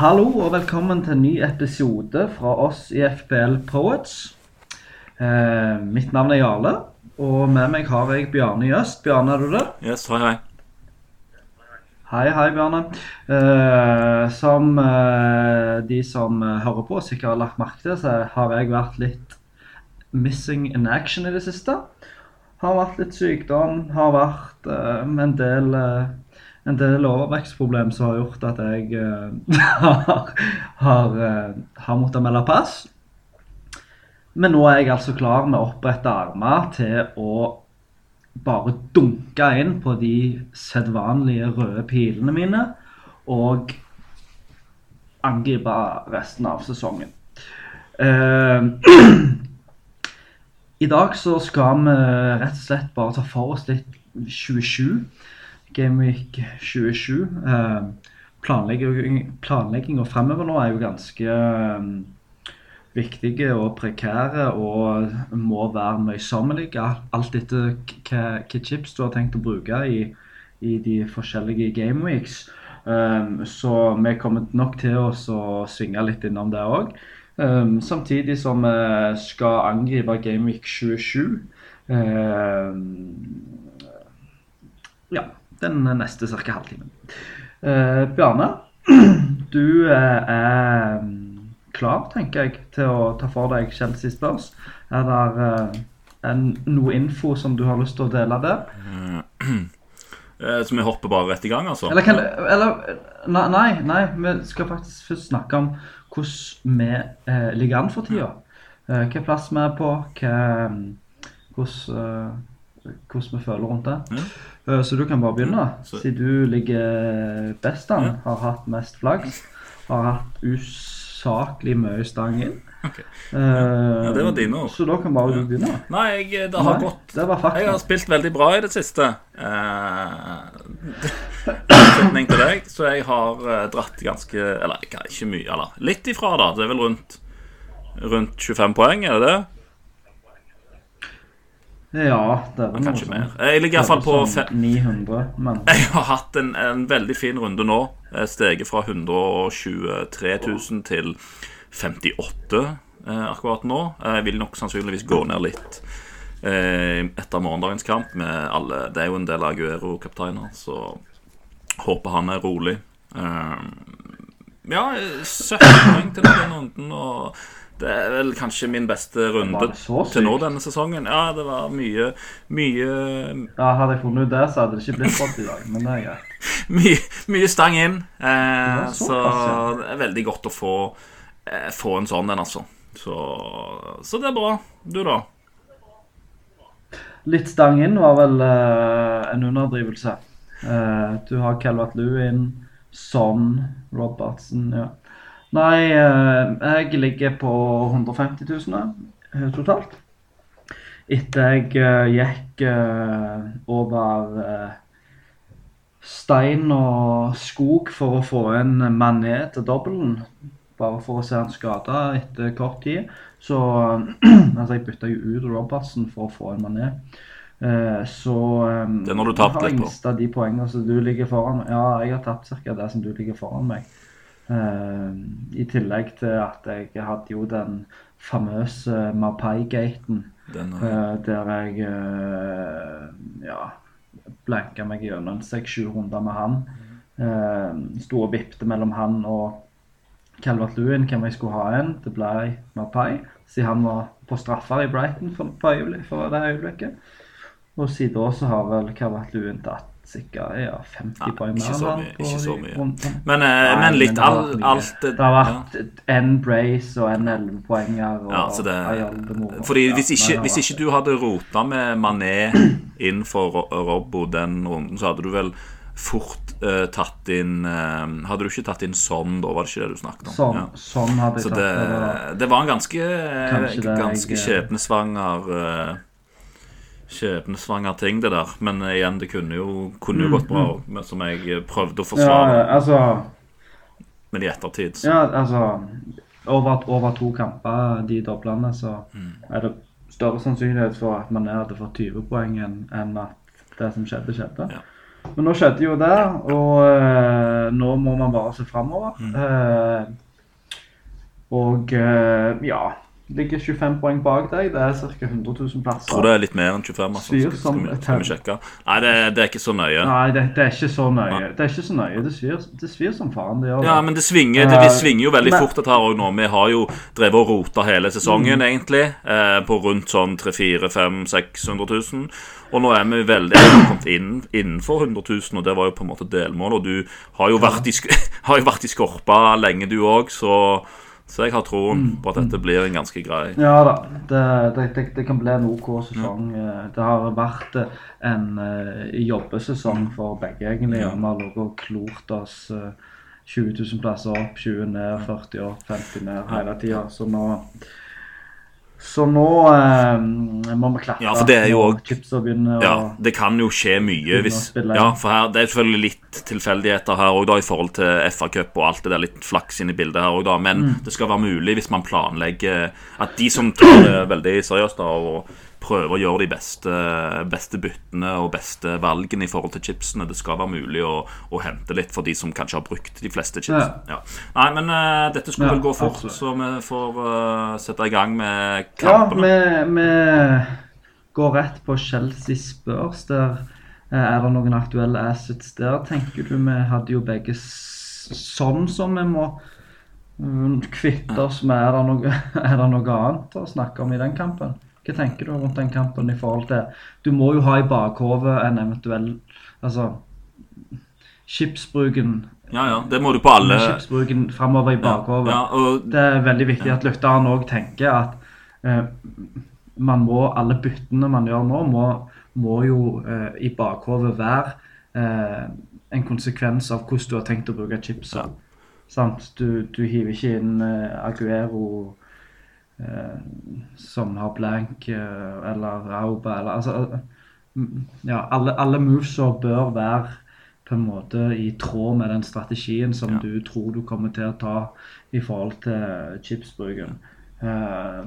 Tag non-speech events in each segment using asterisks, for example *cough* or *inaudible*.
Hallo og velkommen til en ny episode fra oss i FPL Poets. Eh, mitt navn er Jarle, og med meg har jeg Bjarne i øst. Bjarne, er du der? Yes, hei, hei. Hei, hei, Bjarne. Eh, som eh, de som eh, hører på sikkert har lagt merke til, så har jeg vært litt missing in action i det siste. Har vært litt sykdom, har vært eh, en del eh, en del overvekstproblem som har gjort at jeg uh, *laughs* har, har, eh, har måttet melde pass. Men nå er jeg altså klar med opprette armer til å bare dunke inn på de sedvanlige røde pilene mine og angripe resten av sesongen. Uh, *clears throat* I dag så skal vi rett og slett bare ta for oss litt 27. Gameweek 27. Eh, planlegging, planlegginga fremover nå er jo ganske eh, viktige og prekære og må være møysommelige. Alt etter hva chips du har tenkt å bruke i, i de forskjellige gameweeks. Um, så vi kommer nok til å svinge litt innom det òg. Um, samtidig som vi skal angripe Gameweek 27. Um, ja, den neste ca. halvtimen. Uh, Bjarne, *clears throat* du uh, er klar, tenker jeg, til å ta for deg Chelsea Spurs. Er det uh, noe info som du har lyst til å dele der? *clears throat* Eh, Så vi hopper bare rett i gang, altså? Eller kan eller, Nei, nei, vi skal faktisk først snakke om hvordan vi eh, ligger an for tida. Eh, hva plass vi er på, hva, hvordan, eh, hvordan vi føler rundt det. Ja. Eh, så du kan bare begynne, siden du ligger best an, har hatt mest flagg, har hatt usaklig mye stang inn. Ok. Eh, Ja, det var dine ord. Så da kan bare du begynne. Nei, jeg, det har Nei, gått Det Jeg har spilt veldig bra i det siste. Eh, til deg, så jeg har eh, dratt ganske Eller ikke mye, eller litt ifra, da. Det er vel rundt, rundt 25 poeng, er det det? Ja, det var Kanskje mer. Jeg ligger iallfall på sånn fe- 900, men *laughs* Jeg har hatt en, en veldig fin runde nå. Steget fra 123 000 til 58 eh, akkurat nå. Jeg vil nok sannsynligvis gå ned litt eh, etter morgendagens kamp. Med alle, det er jo en del Aguero-kapteiner, så håper han er rolig. Eh, ja, 17 poeng til denne runden, og det er vel kanskje min beste runde til nå denne sesongen. Ja, det var mye, mye ja, hadde jeg funnet ut det, så hadde det ikke blitt godt i dag. Men det er greit. *laughs* mye, mye stang inn. Eh, det så så det er veldig godt å få, eh, få en sånn en, altså. Så, så det er bra. Du, da? Litt stang inn var vel eh, en underdrivelse. Eh, du har Calvert Lewin, Son, Robertsen ja. Nei, eh, jeg ligger på 150 000 eh, totalt. Etter jeg eh, gikk over stein og skog for å få en Mané til dobbelen. Bare for å se han skada etter kort tid. Så *clears throat* altså jeg bytta jo ut Robertsen for å få en Mané. Eh, så eh, Den har du tapt jeg litt på. mista de poengene som du ligger foran. Ja, jeg har tapt ca. det som du ligger foran meg. Eh, I tillegg til at jeg hadde jo den famøse Mapai-gaten. Eh, Eh, der jeg ja, blanka meg gjennom seks-sju runder med han. Sto og vippet mellom han og Calvert Lewin hvem jeg skulle ha en. Det ble Mapai, siden han var på straffer i Brighton for, for det øyeblikket. Og siden da så har vel Calvert Lewin tatt sikkert ja, 50 ja, poeng ikke så mye, ikke så mye. men, eh, Nei, men litt det har vært alt Det har vært en brace og en 11-poenger. ja, det. Fordi Ja, hvis ikke, hvis ikke du hadde rota med Mané inn for Robbo den runden, så hadde du vel fort uh, tatt inn uh, Hadde du ikke tatt inn sånn, da var det ikke det du snakket om? Sånn, Ja. sånn hadde jeg tatt det, det. var- en ganske, ganske skjebnesvanger eh, Skjebnesvanger ting, det der. Men eh, igjen, det kunne jo, kunne jo gått bra, men som jeg eh, prøvde å forsvare. Ja, altså Men i ettertid så Ja, altså Over, over to kamper, de doblene, så Mm. er det større sannsynlighet for at man hadde fått 20 poeng enn at det som skjedde, skjedde. Ja. Men nå skjedde jo det, og eh, nå må man bare se framover. Mm. Uh, og eh, ja Ligger 25 poeng bak deg. Det er ca. 100 000 plasser. Tror det er litt mer enn 25. Altså. Syr som skal, vi, skal vi sjekke? Nei, det, det er ikke så nøye. Nei, det, det er ikke så nøye. Nei. Det er ikke så nøye. Det svir, det svir som faen. Det gjør Ja, men det svinger, det, Eh, svinger jo veldig men- fort dette her òg nå. Vi har jo drevet og rota hele Mm. sesongen, egentlig, eh, på rundt sånn 300 400 600 000. Og nå er vi veldig kommet inn, innenfor 100 000, og det var jo på en måte delmål. Og du har jo vært i, *laughs* har jo vært i skorpa lenge, du òg, så, så jeg har troen Mm. på at dette blir en ganske grei Ja da, det, det, det, kan bli en OK sesong. Eh, Det har vært eh, en eh, jobbesesong for begge, egentlig. Ja. Vi har ligget og klort oss eh, 20 000 plasser opp, 20 ned, 40 opp, 50 ned hele tida. Så nå Så nå eh, må vi klatre. Ja, for det er jo også- Ja, å det kan jo skje mye hvis. Ja, for her, det er selvfølgelig litt tilfeldigheter her òg, i forhold til FA-cup og alt det der. Litt flaks inn i bildet her òg, da. Men Mm. det skal være mulig hvis man planlegger At de som tar det veldig seriøst, da, og prøver å gjøre de beste, beste byttene og beste valgene i forhold til chipsene, det skal være mulig å, å hente litt for de som kanskje har brukt de fleste chipsene. Ja. Nei, men uh, dette skulle Ja, vel gå fort, absolutt. så vi får uh, sette i gang med Ja, kampene. vi, vi går rett på Chelsea Spurs. Der eh, er det noen aktuelle assets der, tenker du? Vi hadde jo begge sånn som vi må mm, kvitte oss med. Er det, noe, *laughs* er det noe annet å snakke om i den kampen? Hva tenker du rundt den kampen i forhold til Du må jo ha i bakhodet en eventuell Altså Skipsbruken Ja, ja, det må du på alle Skipsbruken framover i bakhodet. Ja, og Det er veldig viktig at lytteren òg tenker at eh, man må, alle byttene man gjør nå, må, må jo eh, i bakhodet være eh, en konsekvens av hvordan du har tenkt å bruke chipsa. Sant? Du, du hiver ikke inn eh, Aguero som har blank, eh, eller Rauba eller altså mm, Ja, alle, alle movesa bør være på en måte i tråd med den strategien som Ja. du tror du kommer til å ta i forhold til chipsbruken. Uh,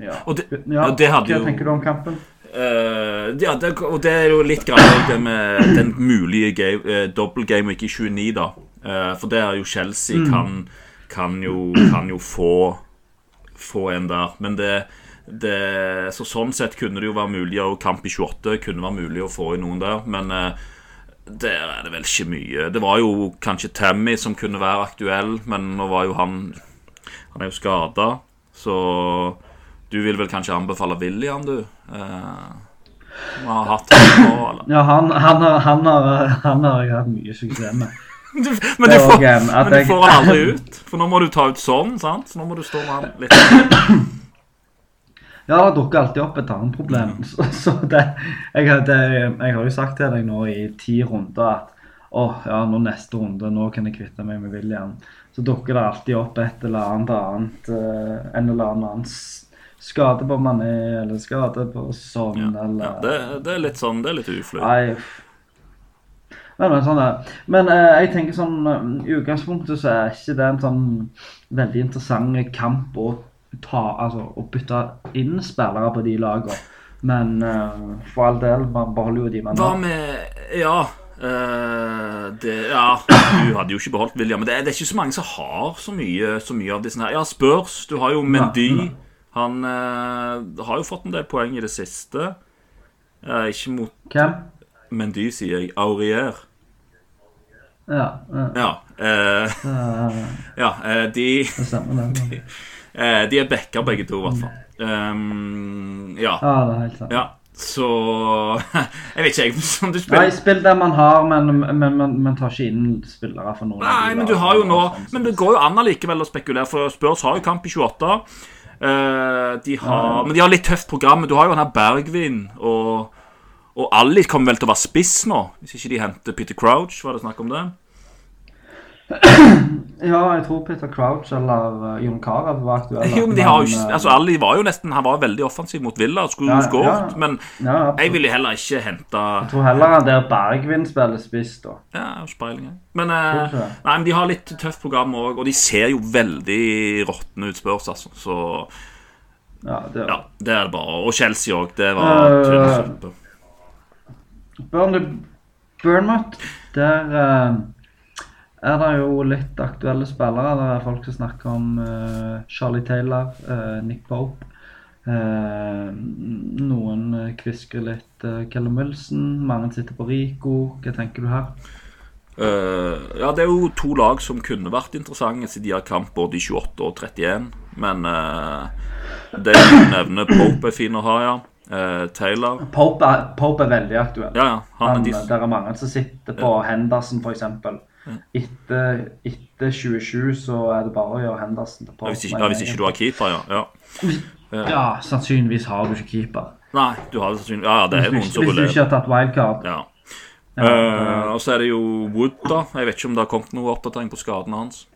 ja. Og det- ja, og det Hva jo- tenker du om kampen? Uh, ja, det, og det er jo litt greit det med den mulige game, uh, dobbeltgame ikke i 29, da. Uh, for det er jo Chelsea kan, kan, jo, kan jo få få en der. Men det, det Så sånn sett kunne det jo være mulig, og kamp i 28 kunne være mulig å få i noen der. Men eh, der er det vel ikke mye. Det var jo kanskje Tammy som kunne være aktuell, men nå var jo han Han er jo skada, så du vil vel kanskje anbefale William, du? Eh, har hatt han på, eller? Ja, han, han, har, han, har, han har jeg hatt mye suksess med. *laughs* Du, men, du får, men du får han aldri ut. For nå må du ta ut sånn, sant? Så nå må du stå med han litt *clears throat* Ja, det dukker alltid opp et annet problem. *laughs* Så, så det, jeg, det, jeg har jo sagt til deg nå i ti runder at åh, ja, nå neste runde, nå kan jeg kvitte meg med William. Så dukker det alltid opp et eller annet annet, eh, en eller annen skade på Mané, eller skade på sånn, Ja, eller ja, det, det er litt sånn, det er litt ufløy. Uff. Men, men, sånn er. men eh, jeg tenker sånn eh, I utgangspunktet så er ikke det en sånn veldig interessant kamp å ta Altså å bytte inn spillere på de lagene. Men eh, for all del, man beholder jo de man Hva med Ja. Uh, det, ja, du hadde jo ikke beholdt William. Men det er, det er ikke så mange som har så mye, så mye av disse her. Ja, Spurs. Du har jo Mendy. Ja. Han uh, har jo fått en del poeng i det siste. Uh, ikke mot Hvem? Mendy, sier jeg. Aurier. Ja, ja. Ja. eh, *laughs* eh, ja de det. *laughs* Eh, de er backa, begge to, i hvert fall. Um, ja. Ja, det er helt sant. ja. Så *laughs* Jeg vet ikke, jeg, som du Nei, spiller spill der man har, men, men, men, men tar ikke inn spillere for noen Nei, men du har jo nå sånn, Men det går jo an allikevel å spekulere, for Spurs har jo kamp i 28. Uh, de har, Men de har litt tøft program. Du har jo han her Bergvin og Og Ali kommer vel til å være spiss nå, hvis ikke de henter Peter Crouch. Var det snakk om det? *clears throat* Ja, jeg tror Peter Crouch eller uh, Jon Carew var aktuelle. Jo, men de har jo ikke eh, Altså Ali var jo nesten Han var veldig offensiv mot Villa og skulle Ja, skåret, ja. men ja, jeg ville heller ikke hente Jeg tror heller der Bergvin spiller spiss, da. Ja, speiling. Men, eh, nei, men de har litt tøft program òg, og de ser jo veldig råtne ut, spørs, altså. Så Ja, det ja, det er det bare. Og Chelsea òg. Det var uh, tynn suppe. Bournemouth, der eh, er det jo litt aktuelle spillere. Det er folk som snakker om eh, Charlie Taylor, eh, Nick Pope. Noen kvisker litt uh, Callum Wilson. Mange sitter på Rico. Hva tenker du her? Uh, ja, det er jo to lag som kunne vært interessante, siden de har kamp både i 28 og 31. Men uh, det du nevner, Pope er fin å ha, ja. Eh, Taylor Pope er, Pope er veldig aktuell. Ja, ja. Han Han, er de, det er mange som sitter på Henderson, f.eks. Etter, etter 27 så er det bare å gjøre Henderson til ja, Pope. hvis, ikke, ja, hvis ikke du har keeper, ja. ja. Ja, sannsynligvis har du ikke keeper. Nei, du har det sannsynligvis Ja, ja, det er noen Hvis, som hvis du ikke har tatt wildcard. Ja. Ja, Eh, og så er det jo Wood, da. Jeg vet ikke om det har kommet noe oppdatering på skadene hans.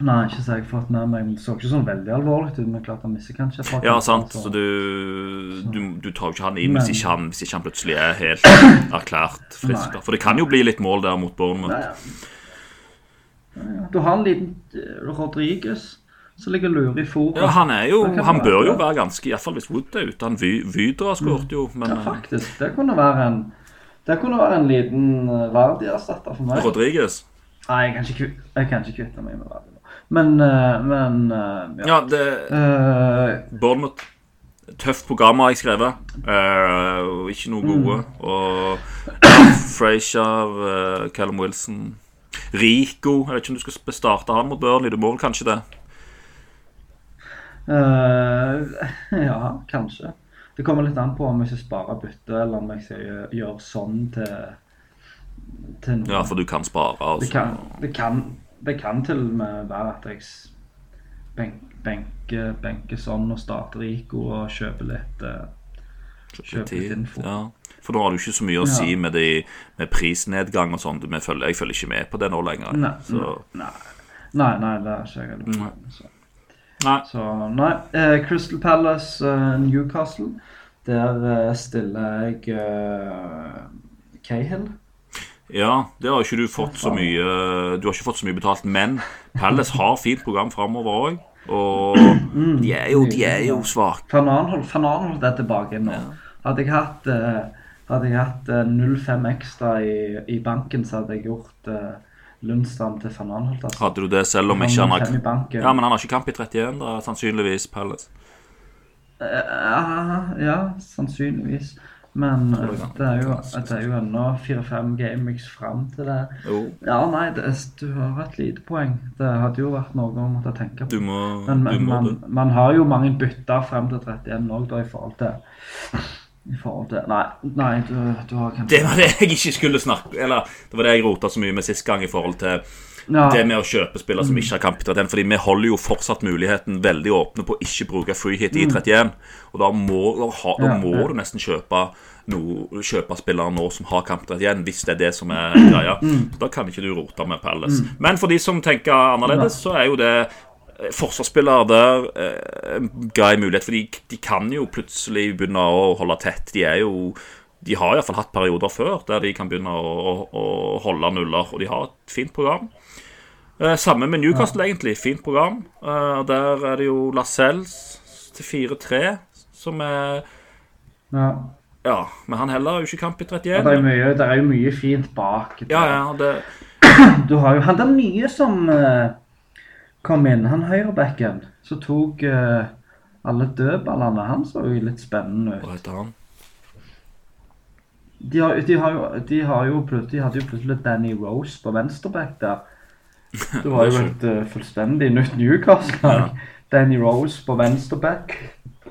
Nei, ikke så jeg fått med meg. men Det så ikke sånn veldig alvorlig ut, men klart han misser kanskje par Ja, sant. så- du, du, du tar jo ikke han inn hvis ikke han, hvis ikke han plutselig er helt *clears throat* erklært frisk. For det kan jo bli litt mål der mot Bournemouth. Ja, Du har en liten Rodrigues som ligger lurer i fòret. Ja, han er jo Han bør jo være ganske Iallfall hvis Wood er ute. Han Vy- Vydra skåret jo, men Ja, eh, faktisk. Det kunne være en det kunne være en liten uh, Vardi-erstatter for meg. Rodrigues? Nei, jeg kan ikke, kvitte- jeg kan ikke kvitte meg med Vardi. Men, eh, men eh, ja. Ja, det uh, Bournemouth Tøft program har jeg skrevet. Uh, ikke noe gode. Mm. Og Frazier, uh, Callum Wilson Rico Jeg vet ikke om du skal starte han mot Burnley. Du må vel kanskje det? Uh, *laughs* ja, kanskje. Det kommer litt an på om jeg skal spare bytte, eller om jeg skal gjø- gjøre sånn til, til noe. Ja, for du kan spare. Det Altså. kan, det, kan, det kan til og med være at jeg benker benker sånn og starter Rico og kjøper litt eh, Kjøper litt info. Ja. For da har du ikke så mye å si med, de, med prisnedgang og sånn. Jeg følger ikke med på det nå lenger. Nei, Så, nei, nei, nei, det er ikke jeg heller. Så, nei. så nei. Eh, Crystal Palace, eh, Newcastle. Der eh, stiller jeg eh, Cahill. Ja, det har ikke du fått så mye Du har ikke fått så mye betalt, men Palace har fint program framover òg. Og de er jo, de er jo svake. Van Arnholt Van er tilbake nå. Hadde jeg hatt, eh, hadde jeg hatt eh, 0,5 ekstra i, i banken, så hadde jeg gjort uh, Lundstrand til Van Arnholt. Altså. Hadde du det selv om ikke han har. Ja, men han har ikke kamp i 31, da, sannsynligvis Palace. Uh, ja, sannsynligvis. Men det er jo, det er jo ennå fire-fem gamics fram til det. Jo, Ja, nei, det, du har et lite poeng. Det hadde jo vært noe å måtte tenke på. du må, Men, men man, man har jo mange bytter frem til 31 òg, da, i forhold til I forhold til Nei, nei du, du har kanskje Det var det jeg ikke skulle snakke Eller det var det jeg rota så mye med sist gang i forhold til ja, det med å kjøpe spillere som ikke har kamp i 31. Fordi vi holder jo fortsatt muligheten veldig åpne på å ikke bruke free hit i 31. Og da må, da ha, da må ja. du nesten kjøpe noe, kjøpe spillere nå som har kamp i 31, hvis det er det som er greia. Da kan ikke du rote med Palace. Men for de som tenker annerledes, så er jo det eh, forsvarsspillere der eh, en grei mulighet. For de, de kan jo plutselig begynne å holde tett. De er jo de har iallfall hatt perioder før der de kan begynne å, å, å holde nuller. Og de har et fint program. Eh, samme med Newcastle, egentlig. Fint program. Eh, der er det jo Lascelles til 4-3, som er ja. Ja, men han heller har jo ikke kamp i Ja, Det, er 31. mye, det er jo mye fint bak. Ja, ja, det *clears throat* Du har jo han den nye som eh, kom inn, han høyrebacken, som tok uh, alle dødballene. Han så jo litt spennende ut. Hva heter han? De, har, de, har jo, de, har jo de hadde jo plutselig Danny Rose på venstreback der. Det var jo et uh, fullstendig nytt Newcastle-lag. Danny Rose på venstreback.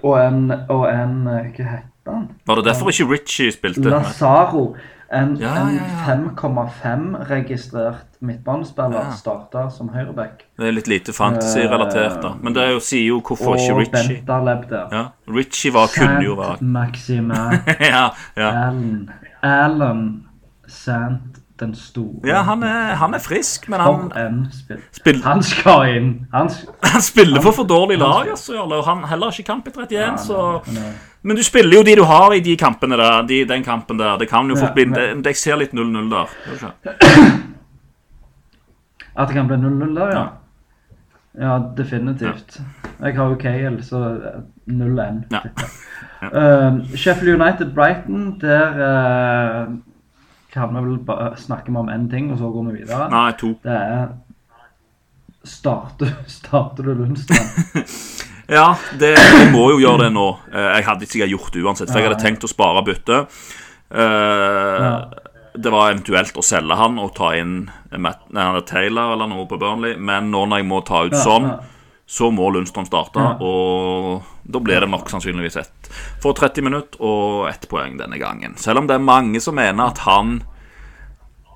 Og en, og en uh, Hva heter han? Var det derfor ikke Richie spilte? Lazaro. En, Ja, ja, ja. en 5,5 registrert midtbanespiller Ja. starta som høyreback. Det er litt lite fantasy-relatert, da. Men det er jo, sier jo hvorfor ikke Og Richie. Bentaleb der. Ja, Richie var, kunne jo være Maxime *laughs* ja, ja. Allen. Alan Sant den store. ja han, er, han er frisk, men han, spill. spill, Han skal inn. Han *laughs* han spiller for for dårlig lag, altså. Han heller ikke kamp i 31, så nei, nei. Men du spiller jo de du har i de kampene der. De, den kampen der. Det kan jo fort bli Jeg ser litt 0-0 der. *clears throat* At det kan bli 0-0 der, ja. Ja. Ja, definitivt. Jeg har jo Kael, så 0-1. Ja. Uh, *laughs* Sheffield United Brighton, der uh, kan vi vel bare snakke om én ting, og så går vi videre. Nei, to. Det er Starter, *laughs* starter du Lundstrøm? *laughs* Ja, det, jeg må jo gjøre det nå. Eh, Jeg hadde ikke sikkert gjort det uansett, for jeg hadde tenkt å spare byttet. Eh, Det var eventuelt å selge han og ta inn Matt, nei, han Taylor eller noe på Burnley, men nå når jeg må ta ut sånn, så må Lundstrøm starte, og da blir det nok sannsynligvis ett for 30 minutter og ett poeng denne gangen. Selv om det er mange som mener at han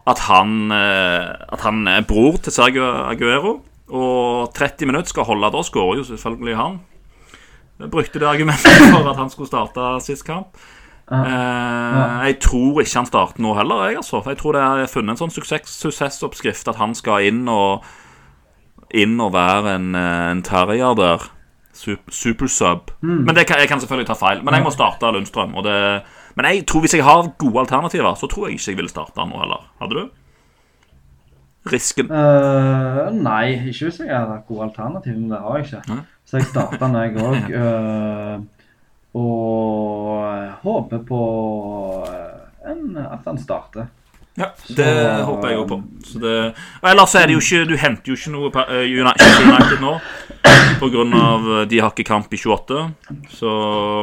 at han, eh, at han er bror til Sergio Aguero, og 30 minutter skal holde. Da skårer jo selvfølgelig han. Jeg brukte det argumentet for at han skulle starte sist kamp. Eh, jeg tror ikke han starter nå heller, jeg, altså. Jeg tror det er funnet en sånn suksess, suksessoppskrift at han skal inn og inn og være en, eh, en terrier der. Sup- Supersub. Men det kan, jeg kan selvfølgelig ta feil. Men jeg må starte Lundstrøm. Det, men jeg tror hvis jeg har gode alternativer, så tror jeg ikke jeg ville starte nå heller. Hadde du? Risken Uh, nei, ikke hvis jeg hadde gode alternativer, men det har jeg ikke. Nei. Så jeg starter den, jeg òg. *laughs* og håper på eh, en, at han starter. Ja, det håper jeg òg på. Så det, ellers er det jo ikke Du henter jo ikke noe eh, United nå av eh, de har ikke kamp i 28. Så,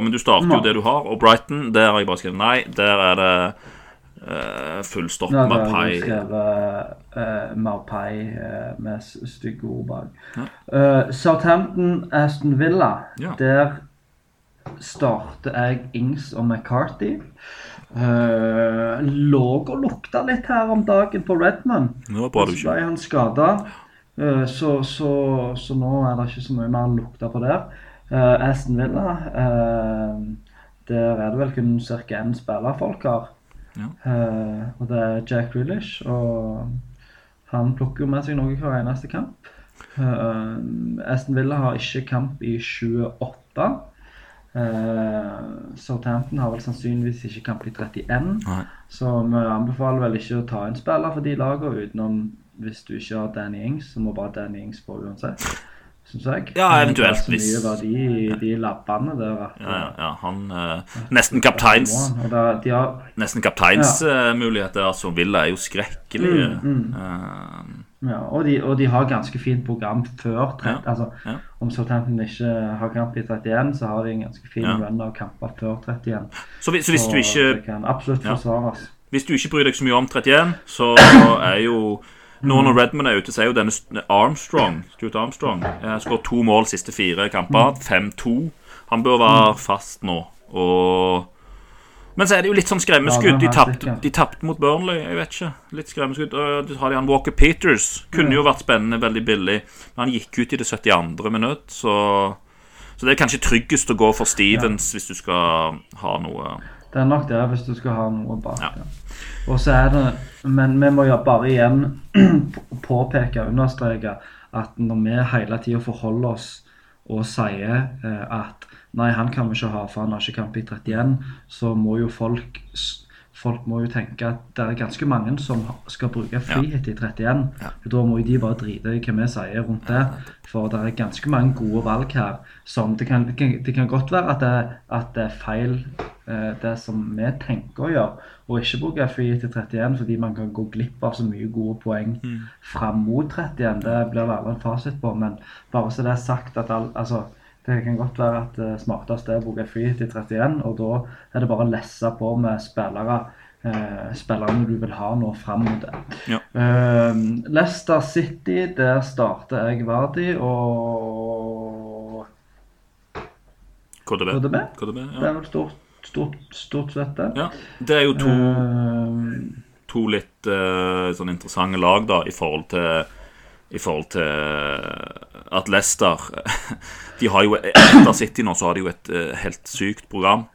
men du starter jo det du har. Og Brighton, der har jeg bare skrevet nei. Der er det uh, full stopp Ja, med det har skrevet uh, Marpai uh, med stygge ord bak. Ja. Eh, Southampton, Aston Villa. Ja. Der starter jeg Ings og McCarthy. Uh, lå og lukta litt her om dagen på Redman. Det var bra du Så ble han skada. Så, så, så nå er det ikke så mye mer lukta på der. Eh, Aston Villa eh, Der er det vel kun ca. én spiller folk har. Ja. Eh, og det er Jack Grealish. Og han plukker jo med seg noe hver eneste kamp. Eh, Aston Villa har ikke kamp i 28. Uh, Southampton har vel sannsynligvis ikke kamp i 31. Nei. Så vi anbefaler vel ikke å ta en spiller for de lagene utenom hvis du ikke har Danny Ings, så må bare Danny Ings på uansett. Syns jeg. Ja, eventuelt, Det er så mye verdi i de labbene der at Ja, ja, ja, han eh, Nesten kapteins de har Nesten kapteinsmuligheter. altså Villa er jo skrekkelige. Mm, Eh, Ja, og de, og de har ganske fint program før 30, Ja, altså, ja. Om Southampton ikke har kamp i 31, så har de en ganske fin Ja. run av kamper før 31. så, hvis, så hvis du ikke det kan absolutt Ja. forsvares. Hvis du ikke bryr deg så mye om 31, så er jo Nå når Redman er ute, så er jo denne Armstrong Stuart Armstrong eh, skåret to mål siste fire kamper. 5-2. Han bør være fast nå. Og Men så er det jo litt sånn skremmeskudd. De tapte mot Burnley. Jeg vet ikke. Litt skremmeskudd. Så har de han Walker Peters. Kunne jo vært spennende, veldig billig. Men han gikk ut i det 72. minutt, så Så det er kanskje tryggest å gå for Stevens hvis du skal ha noe Det er nok det, hvis du skal ha noe bak. Ja. Ja. Og så er det Men vi må jo bare igjen *clears throat* påpeke og understreke at når vi hele tida forholder oss og sier eh, at nei, han kan vi ikke ha, for han har ikke kamp i 31, så må jo folk Folk må jo tenke at det er ganske mange som skal bruke frihet i 31. og Da må jo de bare drite i hva vi sier rundt det. For det er ganske mange gode valg her. Som det kan, det kan, godt være at det, at det er feil eh, det som vi tenker å gjøre, og ikke bruke frihet i 31 fordi man kan gå glipp av så mye gode poeng fram mot 31. Det blir det aldri en fasit på, men bare så det er sagt at all, altså, det kan godt være at det smarteste er å bruke frihet til 31, og da er det bare å lesse på med spillere eh, spillerne du vil ha nå fram mot det. Ja. Eh, Leicester City, der starter jeg Vardi og KDB. KDB. KDB Det er vel stort, stort, stort sett det. ja. Det er jo to Eh, to litt eh, sånn interessante lag da i forhold til I forhold til at Leicester *laughs* De har jo Etter City nå så har de jo et eh, helt sykt program.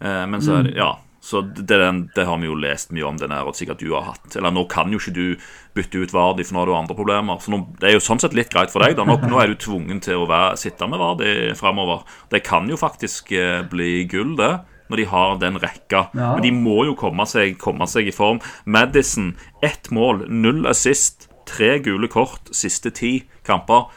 Eh, men så er det Ja. Så det, det har vi jo lest mye om, den her, og sikkert du har hatt. Eller nå kan jo ikke du bytte ut Vardi, for nå har du andre problemer. Så nå, det er jo sånn sett litt greit for deg. da Nå, *laughs* nå er du tvungen til å være, sitte med Vardi framover. Det kan jo faktisk eh, bli gull, det. Når de har den rekka. Ja. Men de må jo komme seg, komme seg i form. Madison, ett mål, null assist, tre gule kort, siste ti kamper.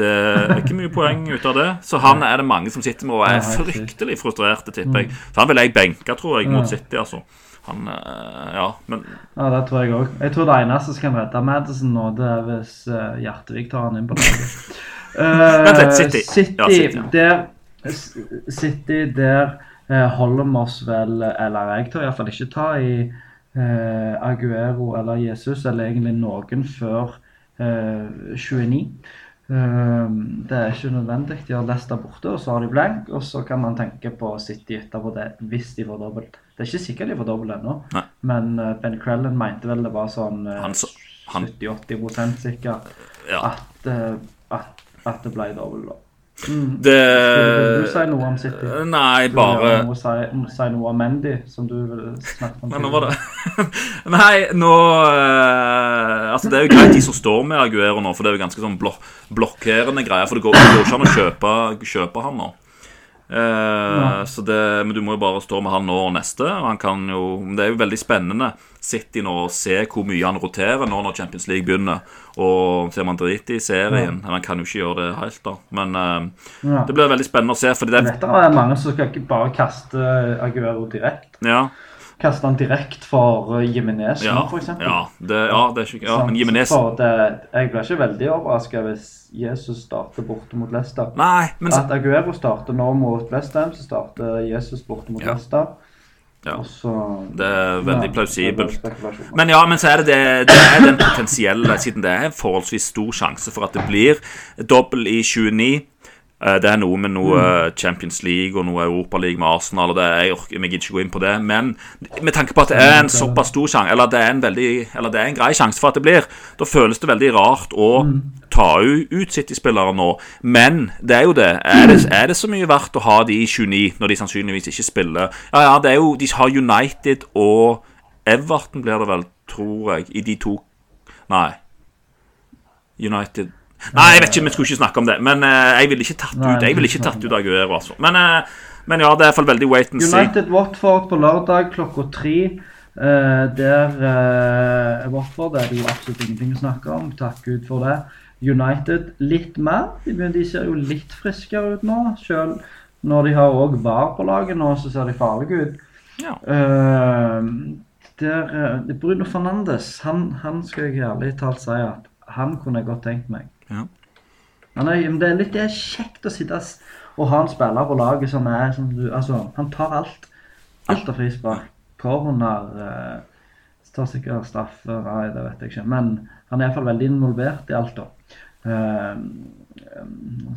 Det er ikke mye poeng ut av det. Så han er det mange som sitter med og er fryktelig frustrerte, tipper jeg. Så han vil jeg benke, tror jeg, mot City, altså. Han eh, Ja, men Ja, det tror jeg òg. Jeg tror det eneste som kan redde Madison nå, det er hvis uh, Hjertevik tar han inn på laget. *laughs* Eh, Vent litt, City. City, Ja, City, ja. der, City, der eh, holder vi oss vel Eller jeg tør iallfall ikke ta i eh, Aguero eller Jesus, eller egentlig noen før eh, 29. Eh, det er ikke nødvendig. De har Leicester borte, og så har de blank. Og så kan man tenke på City etterpå det, hvis de får dobbelt. Det er ikke sikkert de får dobbelt ennå, men eh, Ben Crellan mente vel det var sånn eh, Han så- han- 70-80 sikkert ja. at, eh, at, at det ble dobbelt. da. Mm. Det Vil du si noe om City? Nei, du bare noe, si, si noe om Mandy, som du vil snakke om? Nei, nå var det *laughs* Nei, nå uh, Altså, det er jo greit de som står med Aguero nå, for det er jo ganske sånn blok blokkerende greier. For det går, det går ikke an å kjøpe, kjøpe han nå. Eh, så det, men du må jo bare stå med han nå og neste. Og han kan jo Det er jo veldig spennende City nå å se hvor mye han roterer nå når Champions League begynner. Og ser man driter i serien. Man kan jo ikke gjøre det helt, da. Men eh, Ja. det blir veldig spennende å se. Fordi det Dette er mange som skal ikke bare kaste Aguero direkte. Ja, Kaste han direkte for uh, Jimenez, ja, for eksempel. ja, det, ja, det er ikke Ja, men Jimenez jeg blir ikke veldig overraska hvis Jesus starter borte mot Leicester. Nei, men At Aguero starter nå mot Westham, så starter Jesus borte mot Ja. Leicester. Ja. Så Det er veldig Ja, plausibelt. Men ja, men så er det, det, det er den potensielle, siden det er en forholdsvis stor sjanse for at det blir dobbel i 29. Eh, Det er noe med noe Mm. Champions League og noe Europaliga med Arsenal. og det, Jeg orker jeg gidder ikke gå inn på det. Men med tanke på at det er en såpass stor sjanse, eller det er en eller det er en grei sjanse for at det blir, da føles det veldig rart å Mm. ta ut City-spillere nå. Men det er jo det. Er, det. er det så mye verdt å ha de i 29 når de sannsynligvis ikke spiller? Ja, ja, det er jo De har United og Everton, blir det vel, tror jeg, i de to Nei. United Nei, jeg vet ikke, vi skulle ikke snakke om det. Men eh, jeg ville ikke tatt ut Jeg ville ikke tatt ut Aguero, altså. Men, eh, men ja, det er i hvert fall veldig wait and see. United Watford på lørdag klokka tre. Eh, der Watford er det jo absolutt ingenting å snakke om. Takk Gud for det. United litt mer. De, de ser jo litt friskere ut nå. Selv når de har òg VAR på laget nå, så ser de farlige ut. Ja. Der, Bruno Fernandes, han, han skal jeg ærlig talt si at han kunne jeg godt tenkt meg. Ja. Men det er litt det er kjekt å sitte og ha en spiller på laget som er som du Altså, han tar alt. Alt av frispark. Corner eh, Tar sikkert straffer, nei, det vet jeg ikke. Men han er iallfall veldig involvert i alt, da. Eh,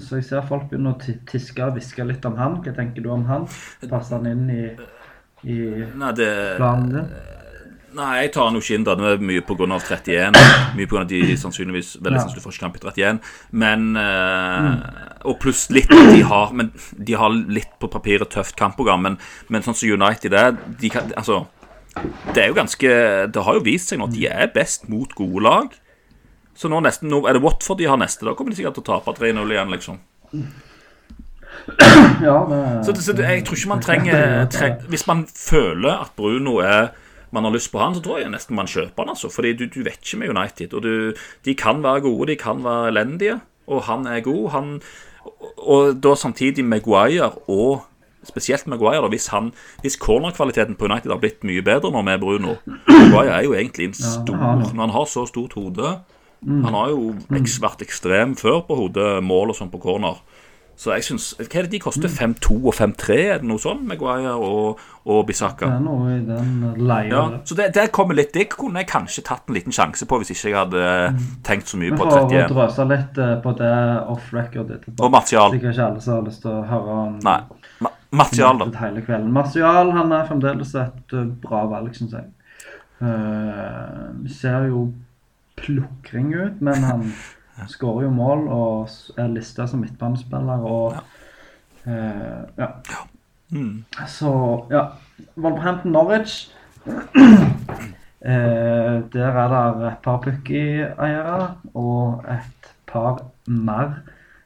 så jeg ser folk begynner å tiske og hviske litt om han. Hva tenker du om han? Passer han inn i, i Nei, det planen din? Nei, jeg tar han jo ikke inn da. Det er mye pga. 31. Mye pga. de sannsynligvis veldig Ja. sannsynlig får kamp i 31. Men eh, Og pluss litt de har, men de har litt på papiret tøft kampprogram. Men, men sånn som United er de kan, Altså, det er jo ganske Det har jo vist seg nå at de er best mot gode lag. Så nå nesten nå er det Watford de har neste. Da kommer de sikkert til å tape 3-0 igjen, liksom. Ja, det, Så, så jeg tror ikke man trenger tre, Hvis man føler at Bruno er man har lyst på han, så tror jeg nesten man kjøper han. altså Fordi du, du vet ikke med United. Og du, De kan være gode, de kan være elendige. Og han er god. Han, og, da samtidig Maguire og Spesielt Maguire. da, Hvis, han, hvis cornerkvaliteten på United har blitt mye bedre nå med Bruno Maguire er jo egentlig en stor har han. Har så stort hode Han har jo vært ekstrem før på hodet, mål og sånn på corner. Så jeg synes, Hva er det de koster? 5-2 og 5-3? Er det noe sånn? Maguire og, og Bisaka? er noe i den leia. Ja, så det, det kommer litt Det kunne jeg kanskje tatt en liten sjanse på hvis ikke jeg hadde tenkt så mye Vi på får 31. drøse litt eh, på det off-record etterpå. Og Martial. Sikkert ikke alle som har lyst til å høre om Nei. Ma Martial, da. Hele kvelden. Martial han er fremdeles et eh, bra valg, syns jeg. Uh, ser jo plukring ut, men han *laughs* skårer jo mål og er lista som midtbanespiller og eh, ja. Mm. Så ja. Wolverhampton Norwich. *clears throat* eh, der er det et par Pukki-eiere og et par mer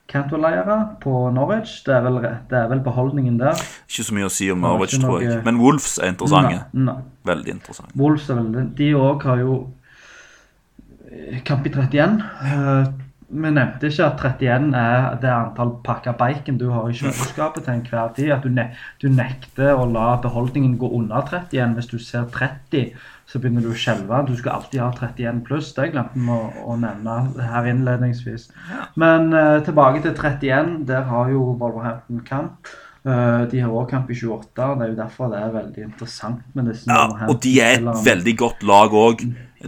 Cantwell-eiere på Norwich. Det er, vel, det er vel beholdningen der. Ikke så mye å si om Norwich, tror jeg. Men Wolves er interessante. Nei, nei. Veldig interessante. Wolves er veldig... De òg har jo kamp i 31. Eh, vi nevnte ikke at 31 er det antall pakka bacon du har i kjøleskapet til enhver tid. At du, ne du nekter å la beholdningen gå under 31. Hvis du ser 30, så begynner du å skjelve. Du skal alltid ha 31 pluss. Det glemte vi å, å nevne her innledningsvis. Men uh, tilbake til 31. Der har jo Wolverhampton kamp. Eh, de har òg kamp i 28. og Det er jo derfor det er veldig interessant med disse Ja, og de er et veldig godt lag òg.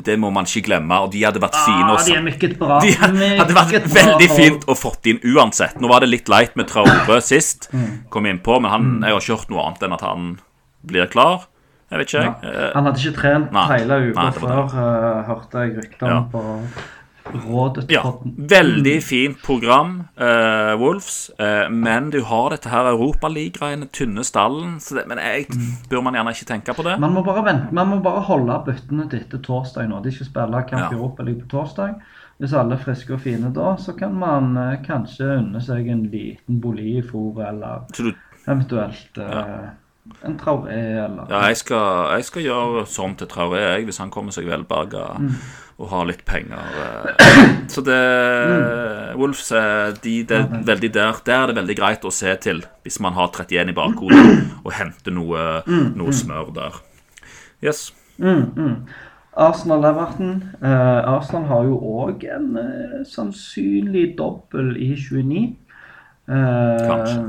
Det må man ikke glemme. Og de hadde vært fine også... Ah, de er mykket bra. *laughs* De hadde vært veldig fint å fått inn uansett. Nå var det litt leit med Traore sist, Mm. kom inn på, men han, jeg har ikke hørt noe annet enn at han blir klar. Jeg vet ikke, jeg. Ja. Han hadde ikke trent Nei. hele uka før, eh, hørte jeg rykter om Ja. på Rådet. Ja, veldig fint program, uh, Wolves. Uh, men du har dette her Europaliga-greiene, tynne stallen. Så det, men jeg, bør man gjerne ikke tenke på det? Man må bare vente, man må bare holde byttene til etter torsdag nå. De skal spille kamp Ja. i Europa League på torsdag. Hvis alle er friske og fine da, så kan man uh, kanskje unne seg en liten Bolifo eller Så du, eventuelt eh, en Traoré eller ja, jeg skal, jeg skal gjøre sånn til Traoré, jeg, hvis han kommer seg velberga og har litt penger. eh. *coughs* Så det Wolves eh, de, det er veldig der, der er det veldig greit å se til hvis man har 31 i bakhodet og hente noe, noe smør der. Yes. Mm, mm. Arsenal-Everton. Eh, Arsenal har jo òg en eh, sannsynlig dobbel i 29. Kanskje.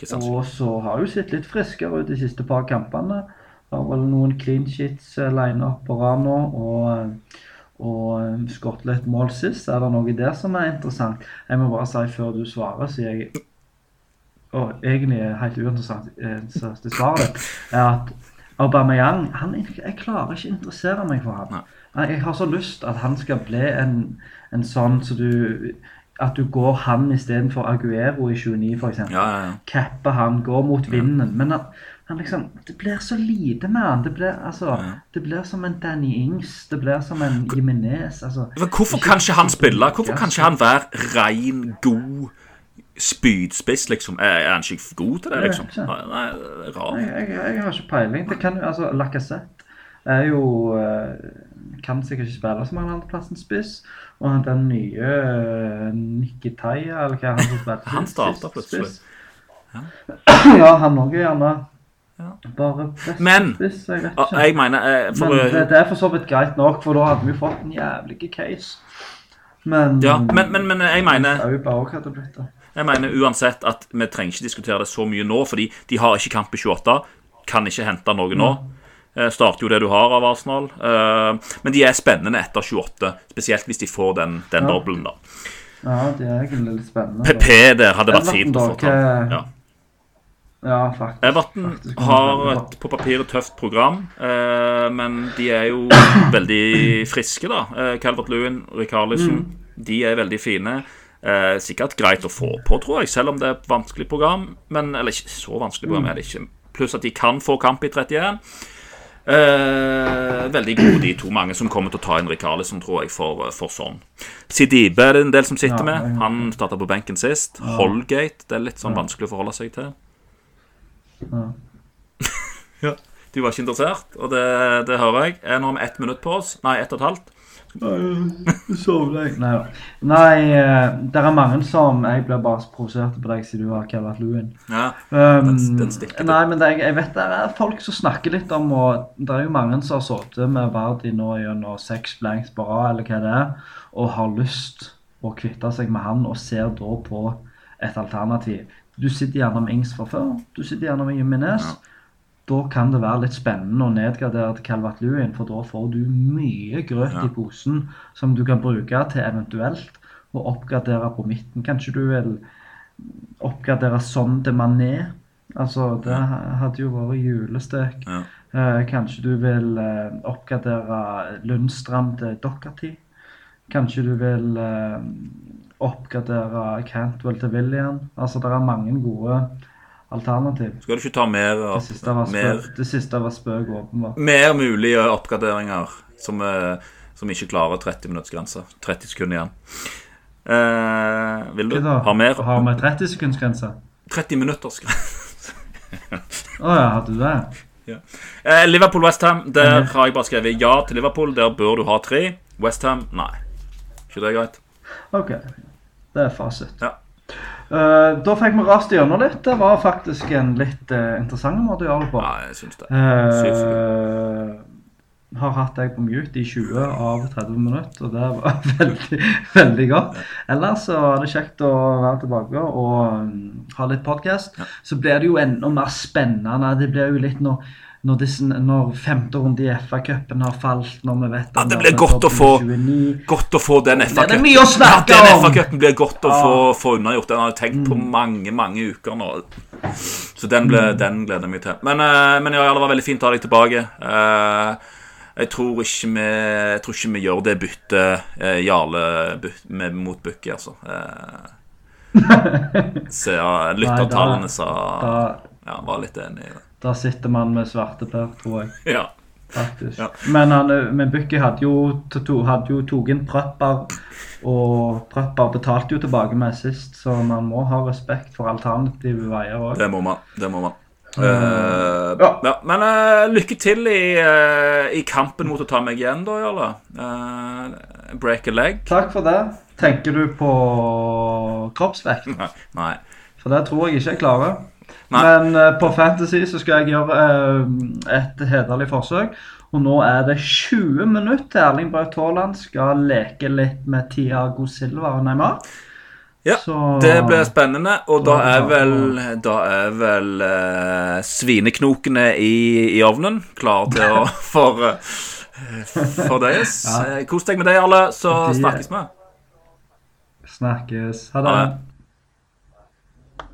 Ikke sannsynlig. og så har hun sett litt friskere ut de siste par kampene. Har vel noen clean sheets eh, line opp på rad nå. Og, eh, og eh, litt mål sist. Er det noe der som er interessant? Jeg må bare si før du svarer, så jeg Og egentlig er helt uinteressant det svaret ditt, er at Aubameyang han, Jeg klarer ikke å interessere meg for ham. Jeg har så lyst at han skal bli en, en sånn så du At du går han istedenfor Aguero i 29, f.eks. Ja, ja, ja. Capper han, går mot vinden. Men han, han liksom Det blir så lite med han. Det blir, altså, det blir som en Danny Ings. Det blir som en Jimenez. Altså, hvorfor kan ikke han spille? Hvorfor kan ikke han være rein, god spydspiss, liksom? Er han ikke god til det, liksom? Nei, er rart. jeg, jeg, jeg har ikke peiling. Det kan jo, altså, Lacassette er jo eh, Kan sikkert ikke spille som han andreplassen spiss. Og han den nye uh, Nikitaya, eller hva han som spilte *laughs* Han starta plutselig. spiss? Ja, *clears throat* han òg er gjerne Ja. bare best Men- spiss. Jeg vet Og ikke. Jeg mener eh, for, Men det, det er for så vidt greit nok, for da hadde vi fått en jævlig case. Men Ja, men, men, men jeg mener. Jeg mener uansett at vi trenger ikke diskutere det så mye nå, fordi de har ikke kamp i 28. Kan ikke hente noe nå. Eh, Starter jo det du har av Arsenal. Eh, Men de er spennende etter 28, spesielt hvis de får den, den Ja. dobbelen, da. Ja, de er egentlig litt spennende. PP der hadde vært fint å få ta. Ja. Ja, faktisk. Everton faktisk. har et på papiret tøft program, eh, men de er jo *coughs* veldig friske, da. Eh, Calvert Lewin, Rikarlison, de er veldig fine. Eh, sikkert greit å få på, tror jeg, selv om det er et vanskelig program. Men, eller ikke så vanskelig program er det ikke. Pluss at de kan få kamp i 31. Eh, veldig gode, de to. Mange som kommer til å ta inn Rikarlison, tror jeg, for, for sånn. Sidibe er det en del som sitter med. Han starta på benken sist. Holgate, det er litt sånn vanskelig å forholde seg til. Ja. *laughs* Ja. Du var ikke interessert, og det, det hører jeg. Er har vi ett minutt på oss. Nei, ett og et halvt. Sovner? Nei da. Nei, eh, det er mange som Jeg blir bare provosert på deg siden du har Calvert Lewin. Ja. Um, Den- den stikker nei, men det, jeg vet det er folk som snakker litt om og Det er jo mange som har sittet med Vardi nå gjennom seks blanks på rad, eller hva det er, og har lyst å kvitte seg med han, og ser da på et alternativ. Du sitter gjerne med Ings fra før. Du sitter gjerne med Jimenez. Ja. Da kan det være litt spennende å nedgradere til Calvat Lewin, for da får du mye grøt Ja. i posen som du kan bruke til eventuelt å oppgradere på midten. Kanskje du vil oppgradere sånn til Mané. Altså, det hadde jo vært julestek. Ja. Eh, kanskje du vil eh, oppgradere Lundstrand til Dockerty. Kanskje du vil eh, oppgradere Cantwell til William. Altså, det er mange gode alternativ. Skal du ikke ta mer, Det siste var mer, spøk, det siste var spøk åpenbart. mer mulige oppgraderinger som, eh, som ikke klarer 30 minuttsgrensa? 30 sekunder igjen. Eh, vil du ha mer? Har vi 30 sekunds grense? 30 minutters grense. Å ja, hadde du det? Eh, Liverpool-Westham. Der har jeg bare skrevet ja til Liverpool. Der bør du ha tre. Westham nei. Ikke det greit? OK. Det er fasit. Ja. Eh, da fikk vi rast gjennom litt. Det var faktisk en litt uh, interessant måte å gjøre det på. Ja, jeg syns det. Uh, har hatt deg på mute i 20 av 30 minutter, og det var *laughs* veldig, veldig godt. Ellers så var det kjekt å være tilbake og um, ha litt podkast. Så blir det jo enda mer spennende. Det blir jo litt når, når, disse, når femte runde i FA-cupen har falt, når vi vet Ja, det blir godt å få- Godt å få den FA-cupen. ja, den! FA-cupen blir godt å Ja. få, få unnagjort. Den har jeg tenkt på mange mange uker nå. Så den, ble, den gleder jeg meg til. Men, eh, men ja, det var veldig fint å ha deg tilbake. Eh, jeg tror ikke vi tror ikke vi gjør det byttet uh, Jarle byt, med, mot Bukki, altså. *laughs* Så ja, lyttertallene sa Ja, var litt enig i det. da sitter man med svarteper, tror jeg. *laughs* Ja. faktisk. Ja. Men, han, men Bukki hadde jo, hadde jo tatt inn Prøpper, og Prøpper betalte jo tilbake med sist, så man må ha respekt for alternative veier òg. Det må man. Det må man. Uh, Ja. ja, men uh, lykke til i, uh, i kampen mot å ta meg igjen, da, Jarle. Eh, break a leg. Takk for det. Tenker du på kroppsvekt? Nei. Nei. For det tror jeg ikke jeg klarer. Nei. Men uh, på Fantasy så skal jeg gjøre uh, et hederlig forsøk. Og nå er det 20 minutter til Erling Braut Haaland skal leke litt med Tiago Silva og Neymar. Ja, Så- det blir spennende. Og da er vel, da er vel uh, svineknokene i, i ovnen klare til å *laughs* for, for deres. Ja. Kos deg med det, alle, så snakkes vi. Snakkes. Ha Ha det. det.